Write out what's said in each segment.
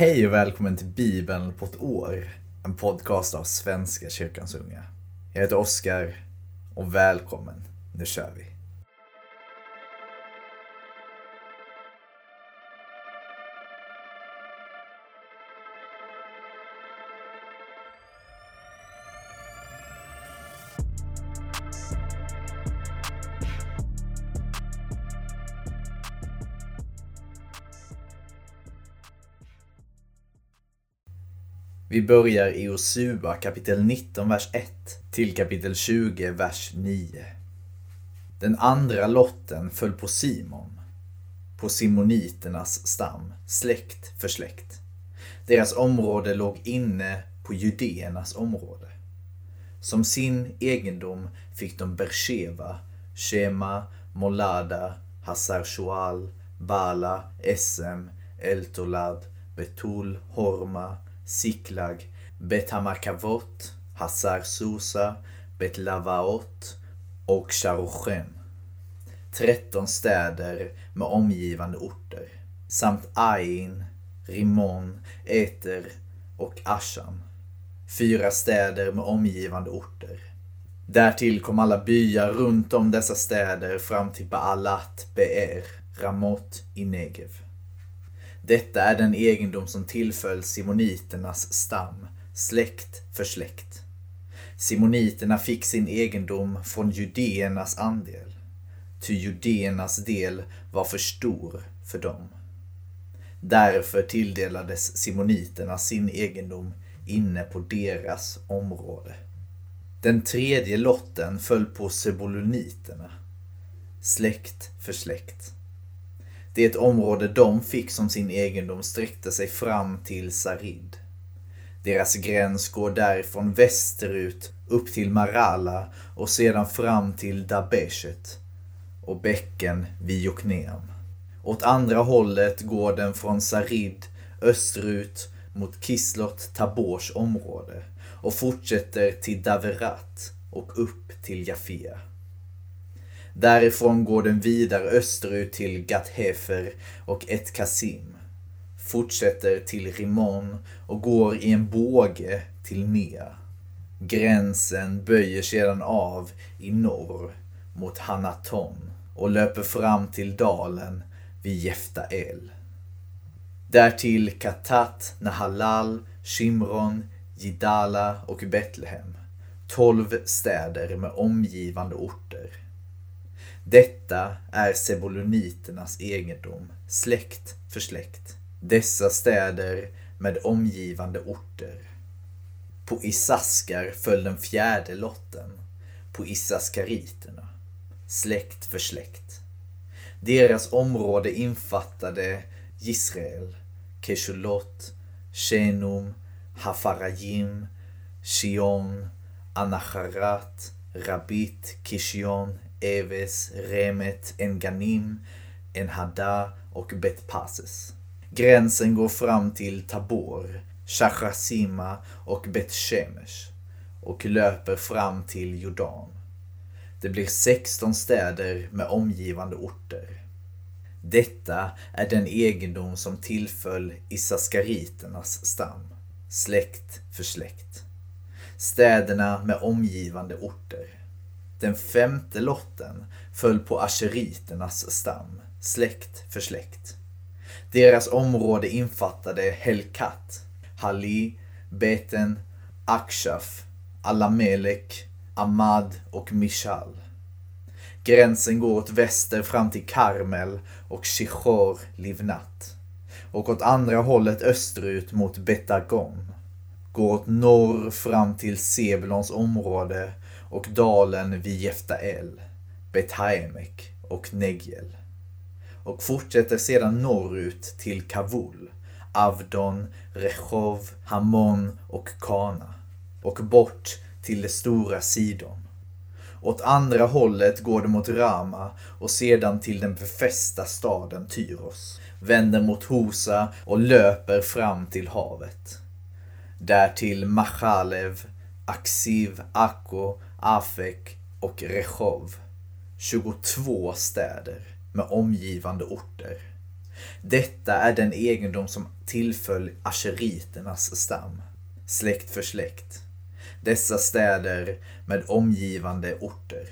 Hej och välkommen till Bibeln på ett år. En podcast av Svenska kyrkans unga. Jag heter Oskar och välkommen. Nu kör vi. Vi börjar i Osua kapitel 19, vers 1 till kapitel 20, vers 9. Den andra lotten föll på Simon, på simoniternas stam, släkt för släkt. Deras område låg inne på judéernas område. Som sin egendom fick de Bersheva, Shema, Molada, Hazar Shual, Bala, Esem, Eltolad, Betul, Horma, Siklag, Bet Hamakavot, Hassar Susa, Bet Lavaot och Sharuchem. Tretton städer med omgivande orter. Samt Ain, Rimon, Eter och Ashan. Fyra städer med omgivande orter. Därtill kom alla byar runt om dessa städer fram till Baalat Beer, Ramot i Negev. Detta är den egendom som tillföll simoniternas stam, släkt för släkt. Simoniterna fick sin egendom från judéernas andel, ty judéernas del var för stor för dem. Därför tilldelades simoniterna sin egendom inne på deras område. Den tredje lotten föll på sebuloniterna, släkt för släkt. Det är ett område de fick som sin egendom sträckte sig fram till Sarid. Deras gräns går därifrån västerut upp till Marala och sedan fram till Dabeshet och bäcken vid Jokneam. Åt andra hållet går den från Sarid österut mot Kislot Tabors område och fortsätter till Daverat och upp till Jafia. Därifrån går den vidare österut till Gathefer och Et Kasim. Fortsätter till Rimon och går i en båge till Nea. Gränsen böjer sedan av i norr mot Hanaton och löper fram till dalen vid Jeftael. Därtill Katat, Nahalal, Shimron, Jidala och Betlehem. Tolv städer med omgivande orter. Detta är sebuloniternas egendom, släkt för släkt. Dessa städer med omgivande orter. På Isaskar föll den fjärde lotten, på Isaskariterna, släkt för släkt. Deras område infattade Israel, Keshulot, Shenum, Hafarajim, Shion, Anacharat, Rabit, Kishion, Eves, Remet, Enganim, Enhada och Bet-Pases. Gränsen går fram till Tabor, Shachasima och Bet-Shemesh och löper fram till Jordan. Det blir 16 städer med omgivande orter. Detta är den egendom som tillföll Isaskariternas stam, släkt för släkt. Städerna med omgivande orter. Den femte lotten föll på asheriternas stam, släkt för släkt. Deras område infattade Helkat, Hali, Beten, Akshaf, Alamelek, Amad och Mishal. Gränsen går åt väster fram till Karmel och Shichor Livnat. Och åt andra hållet österut mot Betagon. Går åt norr fram till Sebulons område och dalen vid Jeftael, Betaimek och Negiel Och fortsätter sedan norrut till Kavul, Avdon, Rechov, Hamon och Kana. Och bort till det stora Sidon. Åt andra hållet går det mot Rama och sedan till den befästa staden Tyros. Vänder mot Hosa och löper fram till havet. Därtill Machalev, Aksiv, Akko, Afek och Rechov. 22 städer med omgivande orter. Detta är den egendom som tillföll asheriternas stam, släkt för släkt. Dessa städer med omgivande orter.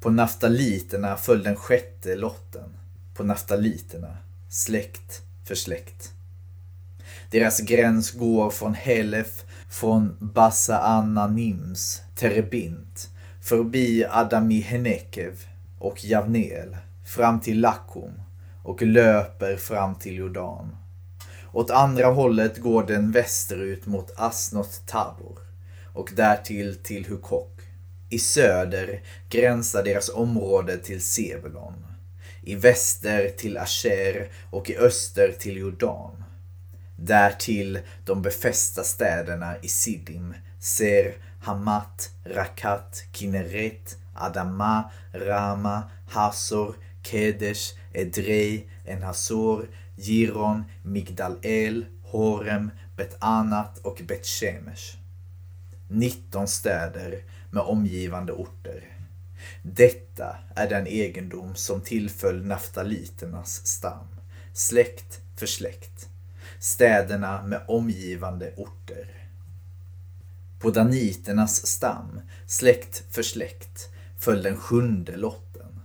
På naftaliterna föll den sjätte lotten. På naftaliterna, släkt för släkt. Deras gräns går från Helef, från Bassa Ananims, Terebint, förbi Adami Henekev och Javnel, fram till Lakum och löper fram till Jordan. Åt andra hållet går den västerut mot Asnot Tabor och därtill till Hukok. I söder gränsar deras område till Sebulon. I väster till Asher och i öster till Jordan. Därtill de befästa städerna i Sidim, Ser, Hamat, Rakat, Kinneret, Adama, Rama, Hasor, Kedesh, Edrei, Enhasor, Giron, Migdal-El, Horem, Bet-Anat och Bet-Shemesh. 19 städer med omgivande orter. Detta är den egendom som tillföll naftaliternas stam, släkt för släkt. Städerna med omgivande orter. På daniternas stam, släkt för släkt, föll den sjunde lotten.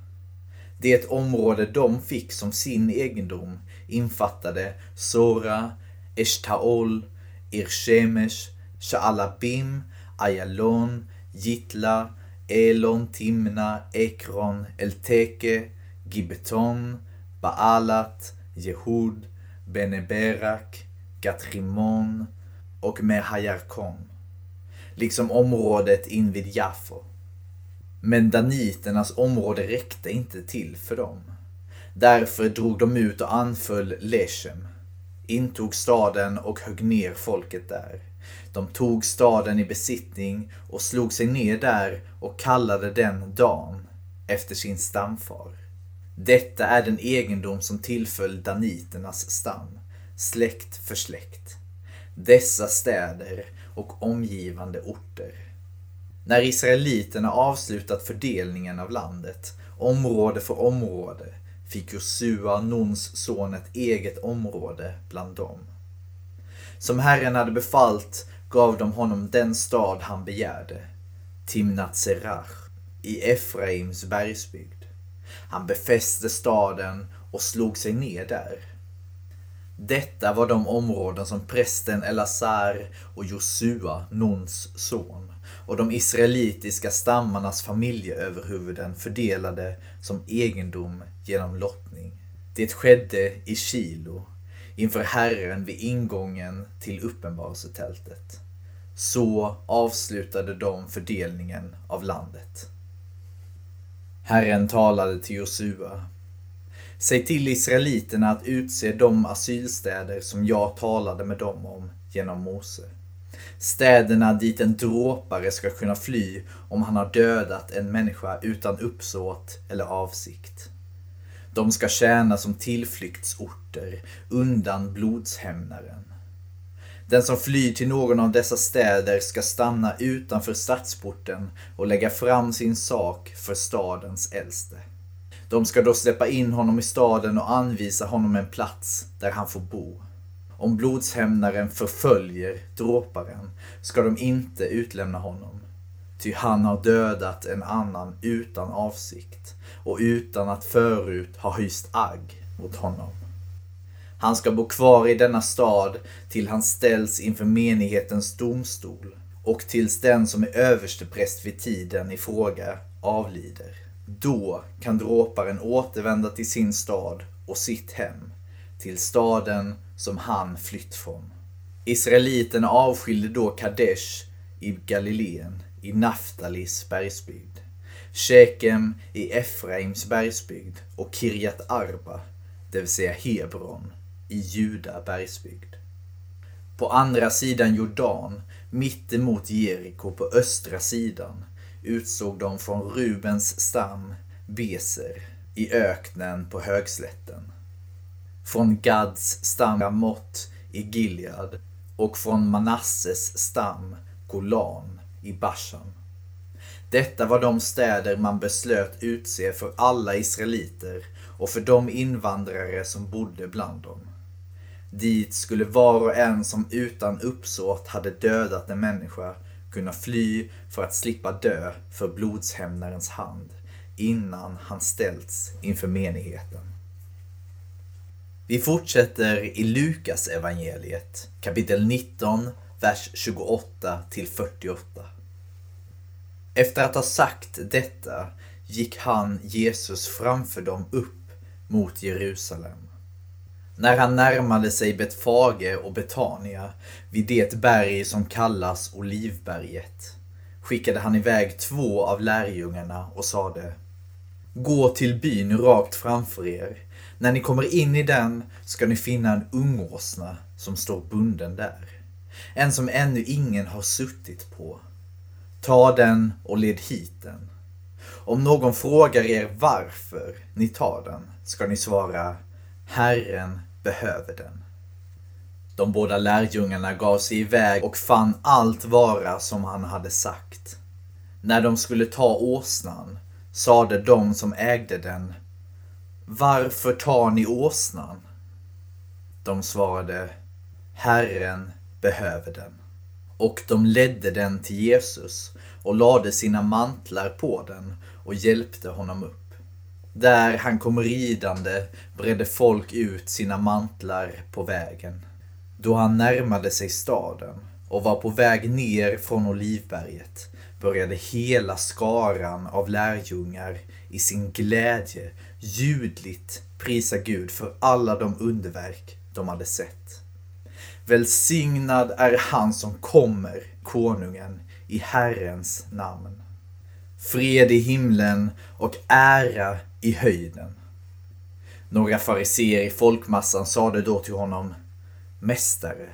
Det område de fick som sin egendom infattade Sora, Eshtaol, Irshemesh, Sha'alabim, Ayalon, Gitla, Elon, Timna, Ekron, Elteke, Gibeton, Baalat, Jehud, Beneberak, Gatrimon och Mehajarkon. Liksom området invid Jaffo. Men daniternas område räckte inte till för dem. Därför drog de ut och anföll Leshem, intog staden och högg ner folket där. De tog staden i besittning och slog sig ner där och kallade den Dan efter sin stamfar. Detta är den egendom som tillföll daniternas stam, släkt för släkt. Dessa städer och omgivande orter. När israeliterna avslutat fördelningen av landet, område för område, fick Josua, Nuns son, ett eget område bland dem. Som Herren hade befallt gav de honom den stad han begärde, Timnat Serach, i Efraims bergsbygd. Han befäste staden och slog sig ner där. Detta var de områden som prästen Elazar och Josua, Nuns son, och de israelitiska stammarnas familjeöverhuvuden fördelade som egendom genom lottning. Det skedde i Kilo inför Herren vid ingången till uppenbarelsetältet. Så avslutade de fördelningen av landet. Herren talade till Josua. Säg till israeliterna att utse de asylstäder som jag talade med dem om genom Mose. Städerna dit en dråpare ska kunna fly om han har dödat en människa utan uppsåt eller avsikt. De ska tjäna som tillflyktsorter undan blodshämnaren. Den som flyr till någon av dessa städer ska stanna utanför stadsporten och lägga fram sin sak för stadens äldste. De ska då släppa in honom i staden och anvisa honom en plats där han får bo. Om blodshämnaren förföljer dråparen ska de inte utlämna honom. Ty han har dödat en annan utan avsikt och utan att förut ha hyst agg mot honom. Han ska bo kvar i denna stad till han ställs inför menighetens domstol och tills den som är överstepräst vid tiden i fråga avlider. Då kan dråparen återvända till sin stad och sitt hem, till staden som han flytt från. Israeliterna avskilde då Kadesh i Galileen, i Naftalis bergsbygd. Shekem i Efraims bergsbygd och Kirjat Arba, det vill säga Hebron, i Juda bergsbygd. På andra sidan Jordan, mitt emot Jeriko på östra sidan, utsåg de från Rubens stam Beser i öknen på högslätten. Från Gads stam Ramot i Gilead och från Manasses stam Golan i Bashan. Detta var de städer man beslöt utse för alla israeliter och för de invandrare som bodde bland dem. Dit skulle var och en som utan uppsåt hade dödat en människa kunna fly för att slippa dö för blodshämnarens hand innan han ställts inför menigheten. Vi fortsätter i Lukas evangeliet kapitel 19, vers 28 till 48. Efter att ha sagt detta gick han, Jesus, framför dem upp mot Jerusalem. När han närmade sig Betfage och Betania vid det berg som kallas Olivberget skickade han iväg två av lärjungarna och sade Gå till byn rakt framför er. När ni kommer in i den ska ni finna en ungåsna som står bunden där. En som ännu ingen har suttit på. Ta den och led hit den. Om någon frågar er varför ni tar den ska ni svara Herren behöver den. De båda lärjungarna gav sig iväg och fann allt vara som han hade sagt. När de skulle ta åsnan sade de som ägde den Varför tar ni åsnan? De svarade Herren behöver den. Och de ledde den till Jesus och lade sina mantlar på den och hjälpte honom upp. Där han kom ridande bredde folk ut sina mantlar på vägen. Då han närmade sig staden och var på väg ner från Olivberget började hela skaran av lärjungar i sin glädje ljudligt prisa Gud för alla de underverk de hade sett. Välsignad är han som kommer, konungen, i Herrens namn. Fred i himlen och ära i höjden. Några fariseer i folkmassan sade då till honom Mästare,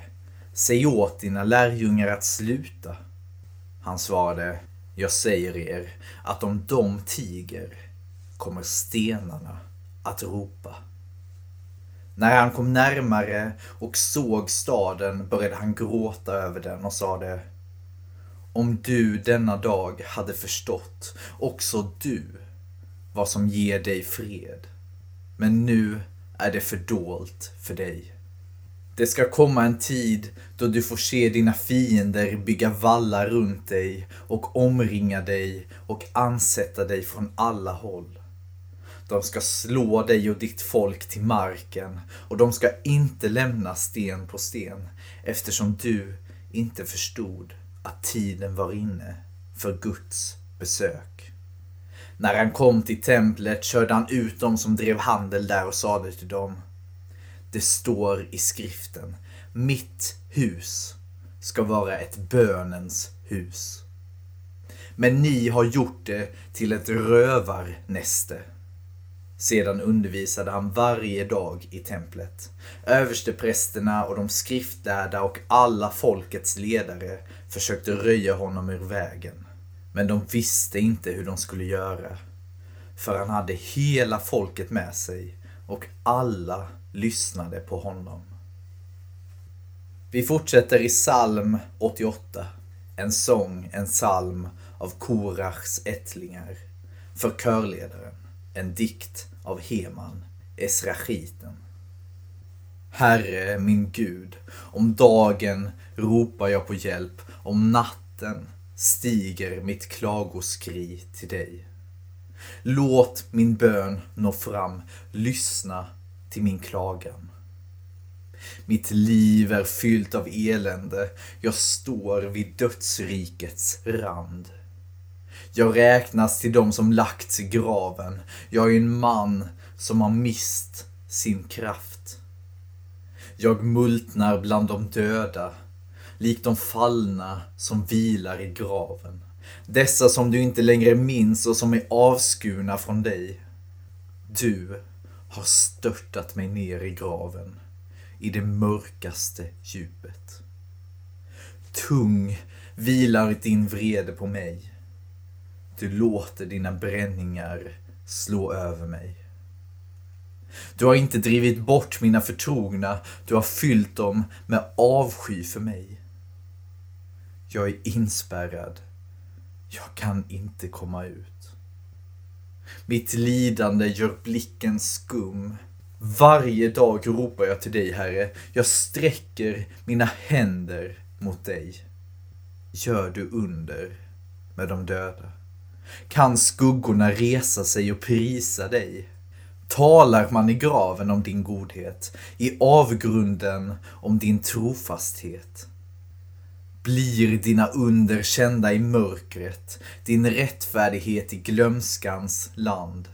säg åt dina lärjungar att sluta. Han svarade Jag säger er att om de tiger kommer stenarna att ropa. När han kom närmare och såg staden började han gråta över den och sade Om du denna dag hade förstått, också du, vad som ger dig fred. Men nu är det fördolt för dig. Det ska komma en tid då du får se dina fiender bygga vallar runt dig och omringa dig och ansätta dig från alla håll. De ska slå dig och ditt folk till marken och de ska inte lämna sten på sten eftersom du inte förstod att tiden var inne för Guds besök. När han kom till templet körde han ut dem som drev handel där och sade till dem Det står i skriften Mitt hus ska vara ett bönens hus. Men ni har gjort det till ett rövarnäste. Sedan undervisade han varje dag i templet. Översteprästerna och de skriftlärda och alla folkets ledare försökte röja honom ur vägen. Men de visste inte hur de skulle göra. För han hade hela folket med sig och alla lyssnade på honom. Vi fortsätter i psalm 88. En sång, en psalm av Korachs ättlingar. För körledaren. En dikt av Heman, Esrachiten. Herre min Gud, om dagen ropar jag på hjälp, om natten stiger mitt klagoskri till dig. Låt min bön nå fram, lyssna till min klagan. Mitt liv är fyllt av elände, jag står vid dödsrikets rand. Jag räknas till dem som lagts i graven. Jag är en man som har mist sin kraft. Jag multnar bland de döda, likt de fallna som vilar i graven. Dessa som du inte längre minns och som är avskurna från dig. Du har störtat mig ner i graven, i det mörkaste djupet. Tung vilar din vrede på mig. Du låter dina bränningar slå över mig. Du har inte drivit bort mina förtrogna, du har fyllt dem med avsky för mig. Jag är inspärrad. Jag kan inte komma ut. Mitt lidande gör blicken skum. Varje dag ropar jag till dig, Herre. Jag sträcker mina händer mot dig. Gör du under med de döda? Kan skuggorna resa sig och prisa dig? Talar man i graven om din godhet, i avgrunden om din trofasthet? Blir dina under kända i mörkret, din rättfärdighet i glömskans land?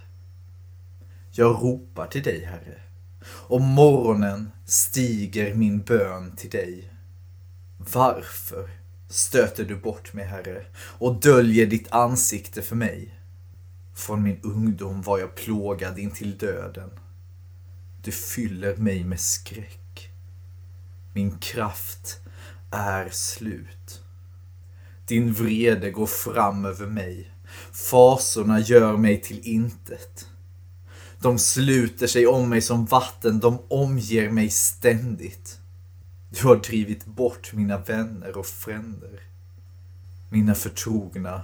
Jag ropar till dig, Herre. Om morgonen stiger min bön till dig. Varför stöter du bort mig, Herre, och döljer ditt ansikte för mig? Från min ungdom var jag plågad in till döden. Du fyller mig med skräck. Min kraft är slut. Din vrede går fram över mig. Fasorna gör mig till intet. De sluter sig om mig som vatten, de omger mig ständigt. Du har drivit bort mina vänner och fränder. Mina förtrogna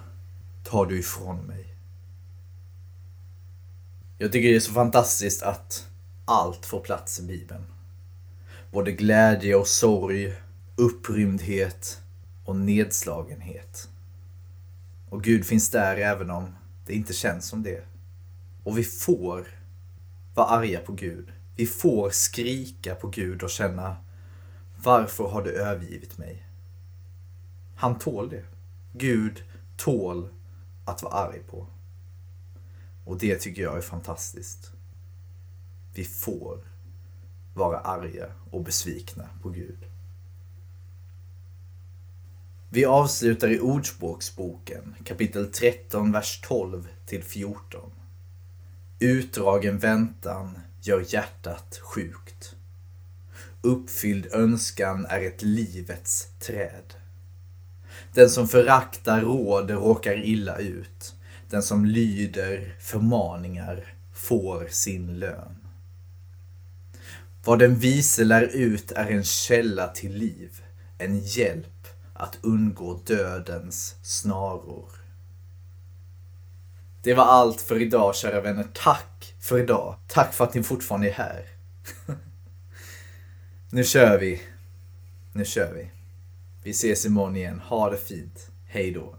tar du ifrån mig. Jag tycker det är så fantastiskt att allt får plats i Bibeln. Både glädje och sorg, upprymdhet och nedslagenhet. Och Gud finns där även om det inte känns som det. Och vi får vara arga på Gud. Vi får skrika på Gud och känna Varför har du övergivit mig? Han tål det. Gud tål att vara arg på. Och det tycker jag är fantastiskt. Vi får vara arga och besvikna på Gud. Vi avslutar i Ordspråksboken kapitel 13, vers 12 till 14. Utdragen väntan gör hjärtat sjukt. Uppfylld önskan är ett livets träd. Den som föraktar råd råkar illa ut. Den som lyder förmaningar får sin lön. Vad den vise lär ut är en källa till liv, en hjälp att undgå dödens snaror. Det var allt för idag kära vänner. Tack för idag. Tack för att ni fortfarande är här. nu kör vi. Nu kör vi. Vi ses imorgon igen. Ha det fint. Hej då.